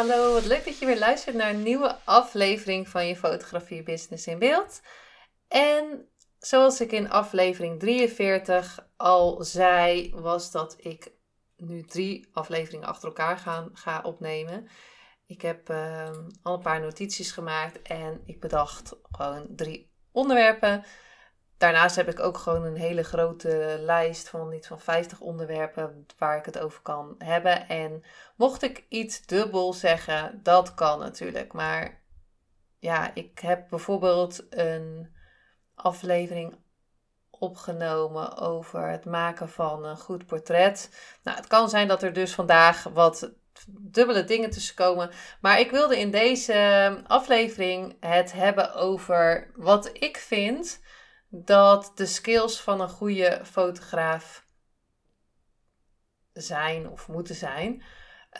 Hallo. Wat leuk dat je weer luistert naar een nieuwe aflevering van je fotografie business in beeld. En zoals ik in aflevering 43 al zei, was dat ik nu drie afleveringen achter elkaar gaan, ga opnemen. Ik heb uh, al een paar notities gemaakt en ik bedacht gewoon drie onderwerpen Daarnaast heb ik ook gewoon een hele grote lijst van iets van 50 onderwerpen waar ik het over kan hebben. En mocht ik iets dubbel zeggen, dat kan natuurlijk. Maar ja, ik heb bijvoorbeeld een aflevering opgenomen over het maken van een goed portret. Nou, het kan zijn dat er dus vandaag wat dubbele dingen tussen komen. Maar ik wilde in deze aflevering het hebben over wat ik vind dat de skills van een goede fotograaf zijn of moeten zijn.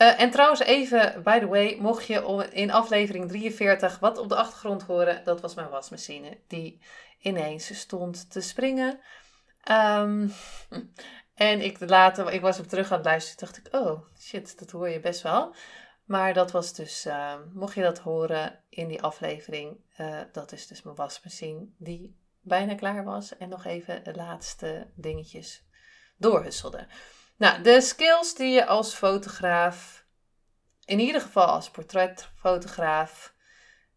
Uh, en trouwens, even by the way, mocht je in aflevering 43 wat op de achtergrond horen, dat was mijn wasmachine die ineens stond te springen. Um, en ik, later, ik was op terug aan het luisteren, dacht ik, oh shit, dat hoor je best wel. Maar dat was dus, uh, mocht je dat horen in die aflevering, uh, dat is dus mijn wasmachine die bijna klaar was en nog even de laatste dingetjes doorhusselde. Nou, de skills die je als fotograaf, in ieder geval als portretfotograaf,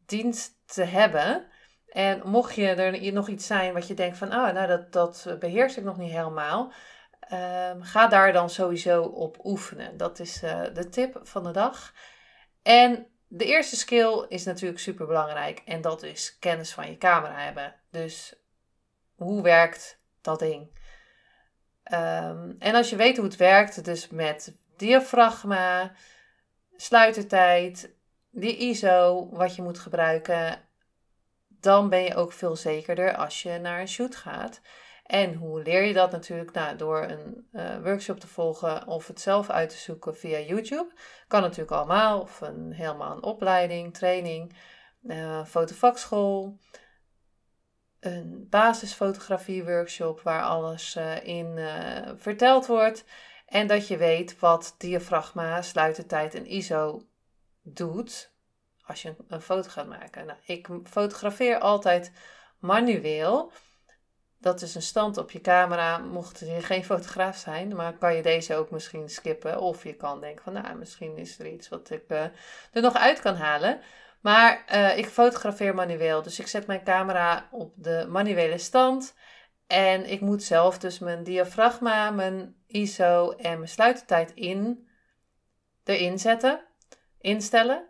dient te hebben. En mocht je er nog iets zijn wat je denkt van, oh, nou dat, dat beheers ik nog niet helemaal. Um, ga daar dan sowieso op oefenen. Dat is uh, de tip van de dag. En de eerste skill is natuurlijk super belangrijk en dat is kennis van je camera hebben. Dus hoe werkt dat ding? Ehm, en als je weet hoe het werkt, dus met diafragma, sluitertijd, die ISO, wat je moet gebruiken, dan ben je ook veel zekerder als je naar een shoot gaat. En hoe leer je dat natuurlijk? Nou, door een uh, workshop te volgen of het zelf uit te zoeken via YouTube. Kan natuurlijk allemaal, of een, helemaal een opleiding, training, uh, fotovakschool een basisfotografie workshop waar alles uh, in verteld wordt. En dat je weet wat diafragma, sluitertijd en ISO doet als je een, foto gaat maken. Nou, ik fotografeer altijd manueel. Dat is een stand op je camera. Mocht je geen fotograaf zijn, maar kan je deze ook misschien skippen. Of je kan denken van, nou, misschien is er iets wat ik uh, er nog uit kan halen. Maar uh, ik fotografeer manueel. Dus ik zet mijn camera op de manuele stand. En ik moet zelf dus mijn diafragma, mijn ISO en mijn sluitertijd in, erin zetten, instellen.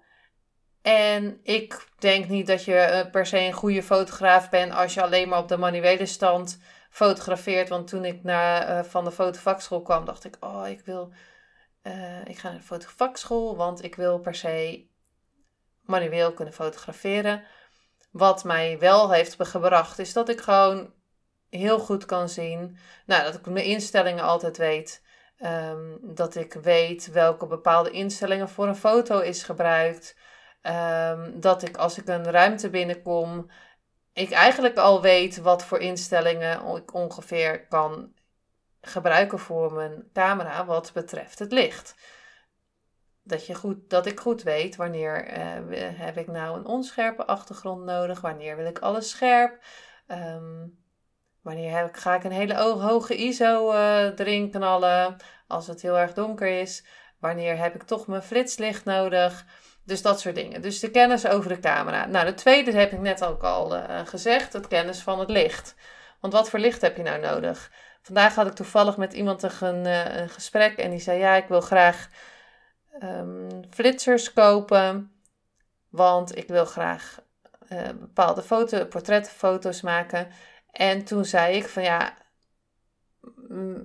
En ik denk niet dat je eh, per se een goede fotograaf bent als je alleen maar op de manuele stand fotografeert. Want toen ik naar, uh, van de fotovakschool kwam, dacht ik, oh, ik wil, uh, ik ga naar de fotovakschool, want ik wil per se manueel kunnen fotograferen. Wat mij wel heeft gebracht, is dat ik gewoon heel goed kan zien. Nou, dat ik mijn instellingen altijd weet. Um, dat ik weet welke bepaalde instellingen voor een foto is gebruikt. Um, dat ik als ik een ruimte binnenkom, ik eigenlijk al weet wat voor instellingen ik ongeveer kan gebruiken voor mijn camera wat betreft het licht dat, je goed, dat ik goed weet wanneer uh, heb ik nou een onscherpe achtergrond nodig, wanneer wil ik alles scherp, um, wanneer heb ga ik een hele hoge ISO uh, erin knallen als het heel erg donker is, wanneer heb ik toch mijn flitslicht nodig. Dus dat soort dingen. Dus de kennis over de camera. Nou, de tweede heb ik net ook al uh, gezegd, het kennis van het licht. Want wat voor licht heb je nou nodig? Vandaag had ik toevallig met iemand een, een gesprek en die zei: Ja, ik wil graag um, flitsers kopen. Want ik wil graag uh, bepaalde foto, portretfoto's maken. En toen zei ik van ja,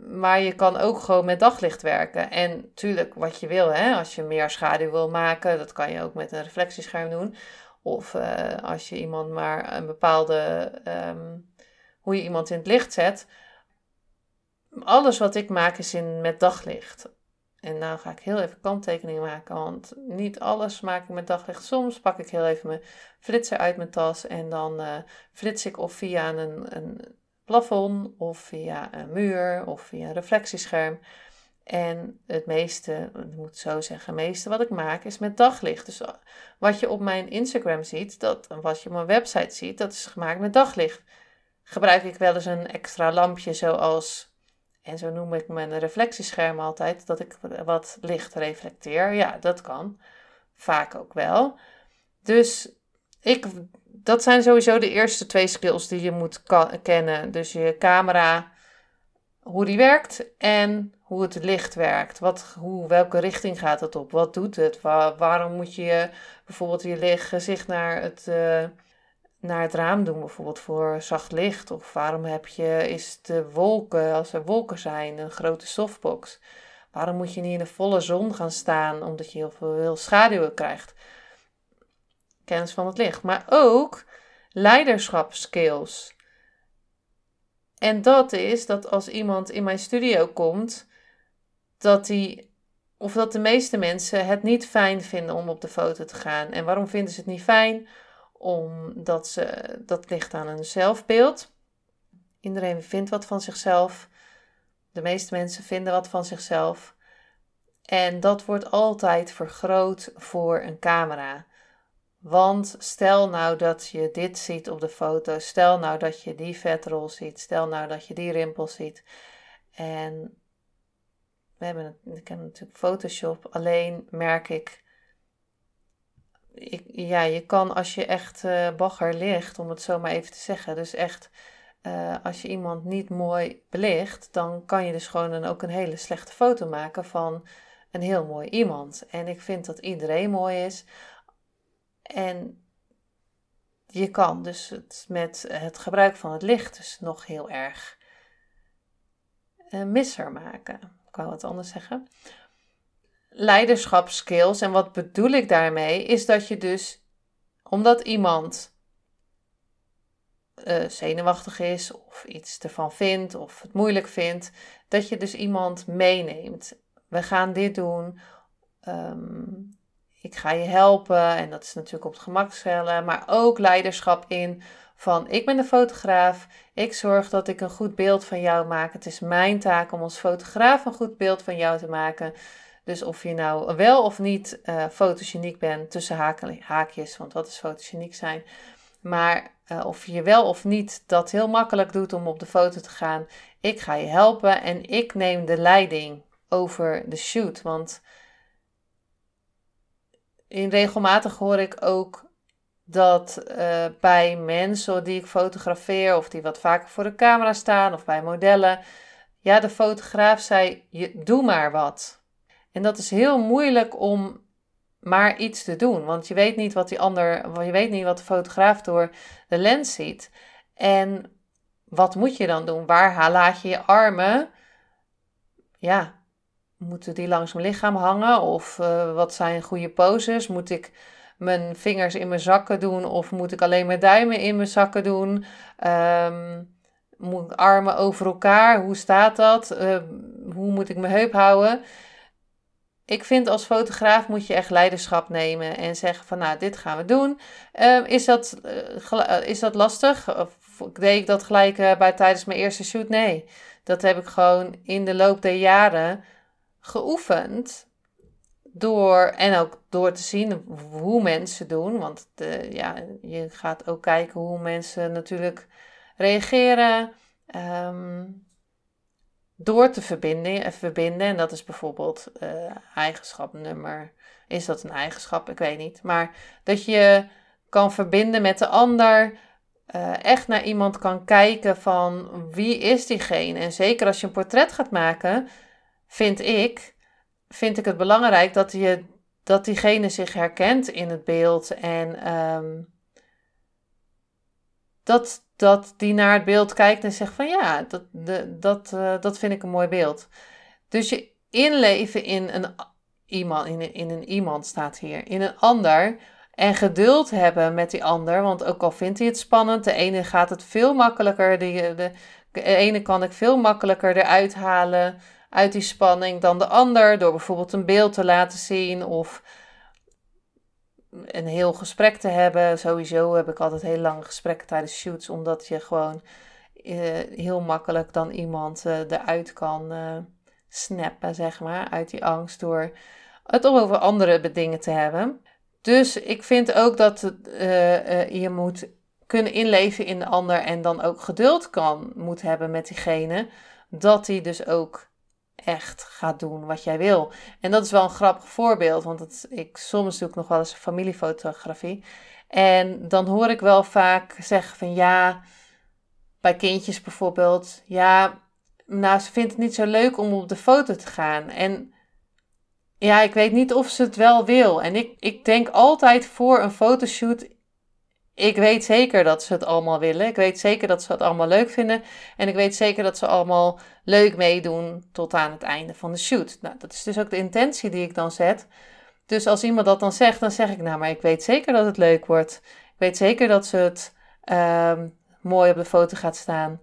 maar je kan ook gewoon met daglicht werken. En natuurlijk wat je wil, hè, als je meer schaduw wil maken, dat kan je ook met een reflectiescherm doen. Of uh, als je iemand maar een bepaalde, um, hoe je iemand in het licht zet. Alles wat ik maak is in, met daglicht. En nou ga ik heel even kanttekeningen maken, want niet alles maak ik met daglicht. Soms pak ik heel even mijn flitser uit mijn tas en dan uh, flits ik of via een, een plafond of via een muur of via een reflectiescherm. En het meeste, moet zo zeggen, het meeste wat ik maak is met daglicht. Dus wat je op mijn Instagram ziet, dat, wat je op mijn website ziet, dat is gemaakt met daglicht. Gebruik ik wel eens een extra lampje zoals, en zo noem ik mijn reflectiescherm altijd, dat ik wat licht reflecteer. Ja, dat kan. Vaak ook wel. Dus ik dat zijn sowieso de eerste twee skills die je moet kennen. Dus je camera, hoe die werkt en hoe het licht werkt. Wat, hoe, welke richting gaat het op? Wat doet het? waarom moet je bijvoorbeeld je gezicht naar het, uh, naar het raam doen, bijvoorbeeld voor zacht licht? Of waarom heb je, is de wolken, als er wolken zijn, een grote softbox? Waarom moet je niet in de volle zon gaan staan, omdat je heel veel schaduwen krijgt? Kennis van het licht, maar ook leiderschapskills. En dat is dat als iemand in mijn studio komt, dat die, of dat de meeste mensen het niet fijn vinden om op de foto te gaan. En waarom vinden ze het niet fijn? Omdat ze, dat ligt aan hun zelfbeeld. Iedereen vindt wat van zichzelf. De meeste mensen vinden wat van zichzelf. En dat wordt altijd vergroot voor een camera. Want stel nou dat je dit ziet op de foto, stel nou dat je die vetrol ziet, stel nou dat je die rimpels ziet. En we hebben, ik heb natuurlijk Photoshop, alleen merk ik, ik, ja, je kan als je echt uh, bagger ligt, om het zo maar even te zeggen, dus echt uh, als je iemand niet mooi belicht, dan kan je dus gewoon ook een hele slechte foto maken van een heel mooi iemand. En ik vind dat iedereen mooi is. En je kan dus het met het gebruik van het licht dus nog heel erg uh, misser maken. Ik kan wat anders zeggen. Leiderschapskills, en wat bedoel ik daarmee, is dat je dus, omdat iemand uh, zenuwachtig is of iets ervan vindt of het moeilijk vindt, dat je dus iemand meeneemt. We gaan dit doen. Um, ik ga je helpen. En dat is natuurlijk op het gemak stellen, maar ook leiderschap in van ik ben de fotograaf. Ik zorg dat ik een goed beeld van jou maak. Het is mijn taak om als fotograaf een goed beeld van jou te maken. Dus of je nou wel of niet uh, fotogeniek bent, tussen haakjes, want wat is fotogeniek zijn. Maar uh, of je wel of niet dat heel makkelijk doet om op de foto te gaan. Ik ga je helpen en ik neem de leiding over de shoot. Want in regelmatig hoor ik ook dat uh, bij mensen die ik fotografeer of die wat vaker voor de camera staan of bij modellen, ja, de fotograaf zei: je, doe maar wat. En dat is heel moeilijk om maar iets te doen, want je weet niet wat die ander, je weet niet wat de fotograaf door de lens ziet. En wat moet je dan doen? Waar laat je je armen? Ja, moeten die langs mijn lichaam hangen? Of uh, wat zijn goede poses? Moet ik mijn vingers in mijn zakken doen? Of moet ik alleen mijn duimen in mijn zakken doen? Um, moet ik armen over elkaar? Hoe staat dat? Uh, hoe moet ik mijn heup houden? Ik vind als fotograaf moet je echt leiderschap nemen en zeggen van nou, dit gaan we doen. Uh, is, dat, uh, is dat lastig? Of deed ik dat gelijk bij tijdens mijn eerste shoot? Nee, dat heb ik gewoon in de loop der jaren geoefend door en ook door te zien hoe mensen doen. Want de, ja, je gaat ook kijken hoe mensen natuurlijk reageren. Ehm, door te verbinden, eh, verbinden. En dat is bijvoorbeeld uh, eigenschap nummer. Is dat een eigenschap? Ik weet niet. Maar dat je kan verbinden met de ander. Uh, echt naar iemand kan kijken van wie is diegene. En zeker als je een portret gaat maken, vind ik, vind ik het belangrijk dat, je, dat diegene zich herkent in het beeld en um, dat, dat die naar het beeld kijkt en zegt van ja, dat, de, dat, uh, dat vind ik een mooi beeld. Dus je inleven in een iemand, in in een iemand staat hier, in een ander. En geduld hebben met die ander, want ook al vindt hij het spannend, de ene gaat het veel makkelijker, de, de, de ene kan ik veel makkelijker eruit halen uit die spanning dan de ander, door bijvoorbeeld een beeld te laten zien of een heel gesprek te hebben. Sowieso heb ik altijd heel lange gesprekken tijdens shoots, omdat je gewoon uh, heel makkelijk dan iemand uh, eruit kan uh, snappen, zeg maar, uit die angst door het over andere dingen te hebben. Dus ik vind ook dat je moet kunnen inleven in de ander en dan ook geduld kan moet hebben met diegene, dat hij dus ook echt gaat doen wat jij wil. En dat is wel een grappig voorbeeld, want het, ik, soms doe ik nog wel eens familiefotografie. En dan hoor ik wel vaak zeggen van ja, bij kindjes bijvoorbeeld, ja, nou, ze vindt het niet zo leuk om op de foto te gaan. En ja, ik weet niet of ze het wel wil. En ik, ik denk altijd voor een fotoshoot, ik weet zeker dat ze het allemaal willen. Ik weet zeker dat ze het allemaal leuk vinden. En ik weet zeker dat ze allemaal leuk meedoen tot aan het einde van de shoot. Nou, dat is dus ook de intentie die ik dan zet. Dus als iemand dat dan zegt, dan zeg ik, nou, maar ik weet zeker dat het leuk wordt. Ik weet zeker dat ze het uh, mooi op de foto gaat staan.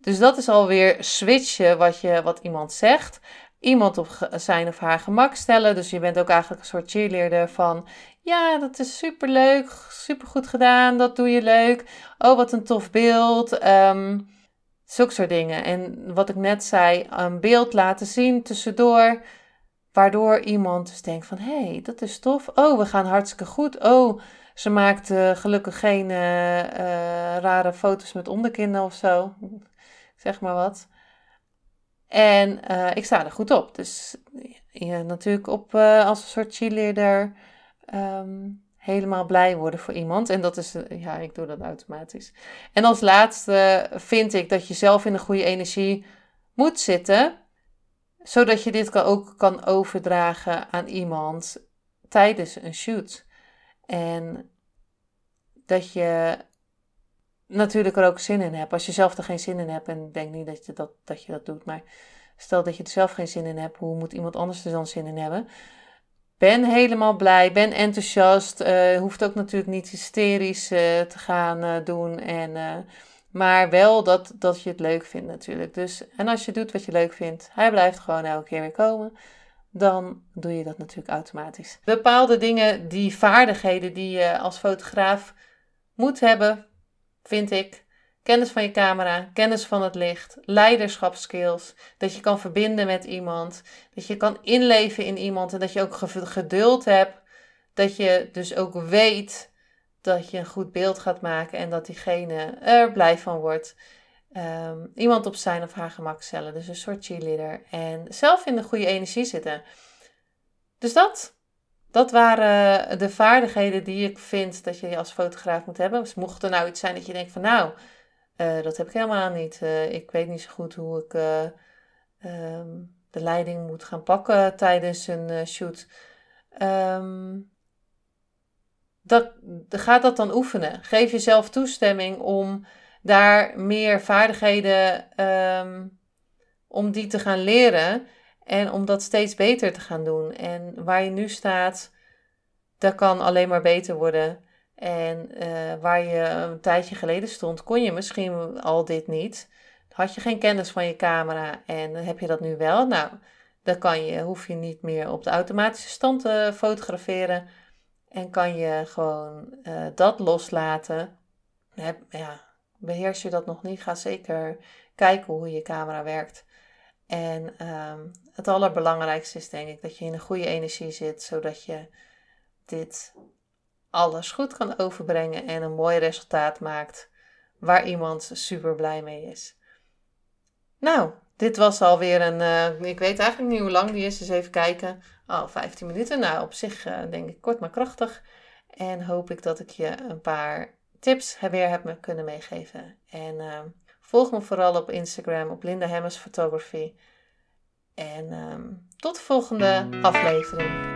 Dus dat is alweer switchen wat, je, wat iemand zegt. Iemand op zijn of haar gemak stellen. Dus je bent ook eigenlijk een soort cheerleader van... Ja, dat is super leuk, super goed gedaan, dat doe je leuk. Oh, wat een tof beeld. Um, zulke soort dingen. En wat ik net zei, een beeld laten zien tussendoor. Waardoor iemand dus denkt van, hé, hey, dat is tof. Oh, we gaan hartstikke goed. Oh, ze maakt gelukkig geen uh, uh, rare foto's met onderkinden of zo. Zeg maar wat. En ik sta er goed op. Dus ja, natuurlijk op als een soort cheerleader um, helemaal blij worden voor iemand. En dat is, ja, ik doe dat automatisch. En als laatste vind ik dat je zelf in een goede energie moet zitten, zodat je dit ook kan overdragen aan iemand tijdens een shoot. En dat je natuurlijk er ook zin in hebt. Als je zelf er geen zin in hebt, en denk niet dat je dat, dat, je dat doet, maar stel dat je er zelf geen zin in hebt, hoe moet iemand anders er dan zin in hebben? Ben helemaal blij, ben enthousiast. Uh, hoeft ook natuurlijk niet hysterisch uh, te gaan uh, doen. En, maar wel dat, dat je het leuk vindt natuurlijk. Dus, en als je doet wat je leuk vindt, hij blijft gewoon elke keer weer komen. Dan doe je dat natuurlijk automatisch. Bepaalde dingen, die vaardigheden die je als fotograaf moet hebben, vind ik. Kennis van je camera, kennis van het licht, leiderschapskills. Dat je kan verbinden met iemand. Dat je kan inleven in iemand en dat je ook geduld hebt. Dat je dus ook weet dat je een goed beeld gaat maken en dat diegene er blij van wordt. Um, iemand op zijn of haar gemak stellen. Dus een soort cheerleader. En zelf in de goede energie zitten. Dus dat. Dat waren de vaardigheden die ik vind dat je als fotograaf moet hebben. Dus mocht er nou iets zijn dat je denkt van nou uh, dat heb ik helemaal niet. Uh, ik weet niet zo goed hoe ik uh, um, de leiding moet gaan pakken tijdens een shoot. Um, dat, ga dat dan oefenen. Geef jezelf toestemming om daar meer vaardigheden, um, om die te gaan leren en om dat steeds beter te gaan doen. En waar je nu staat, dat kan alleen maar beter worden. En uh, waar je een tijdje geleden stond, kon je misschien al dit niet. Had je geen kennis van je camera en heb je dat nu wel? Nou, dan kan je, hoef je niet meer op de automatische stand te fotograferen. En kan je gewoon uh, dat loslaten. Heb, ja, beheers je dat nog niet, ga zeker kijken hoe je camera werkt. En um, het allerbelangrijkste is denk ik dat je in een goede energie zit, zodat je dit alles goed kan overbrengen en een mooi resultaat maakt waar iemand super blij mee is. Nou, dit was alweer een. Uh, ik weet eigenlijk niet hoe lang die is, dus even kijken. Oh, 15 minuten. Nou, op zich uh, denk ik kort maar krachtig. En hoop ik dat ik je een paar tips weer heb kunnen meegeven. En uh, volg me vooral op Instagram op Linda Hemmers Photography. En um, tot de volgende aflevering.